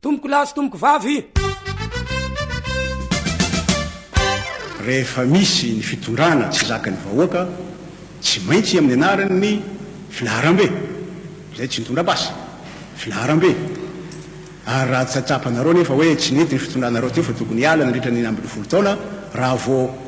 Tompoko lahy sy tompoko vavy. Rehefa misy ny fitondrana tsy zakan'ny vahoaka, tsy maintsy amin'ny anaran'ny filaharambe, izay tsy nitondra basy, filaharambe, ary raha tsy tsapanareo anefa hoe tsy nety ny fitondranareo teo fa tokony hiala nandritra ny ambin'ny folo taona raha vao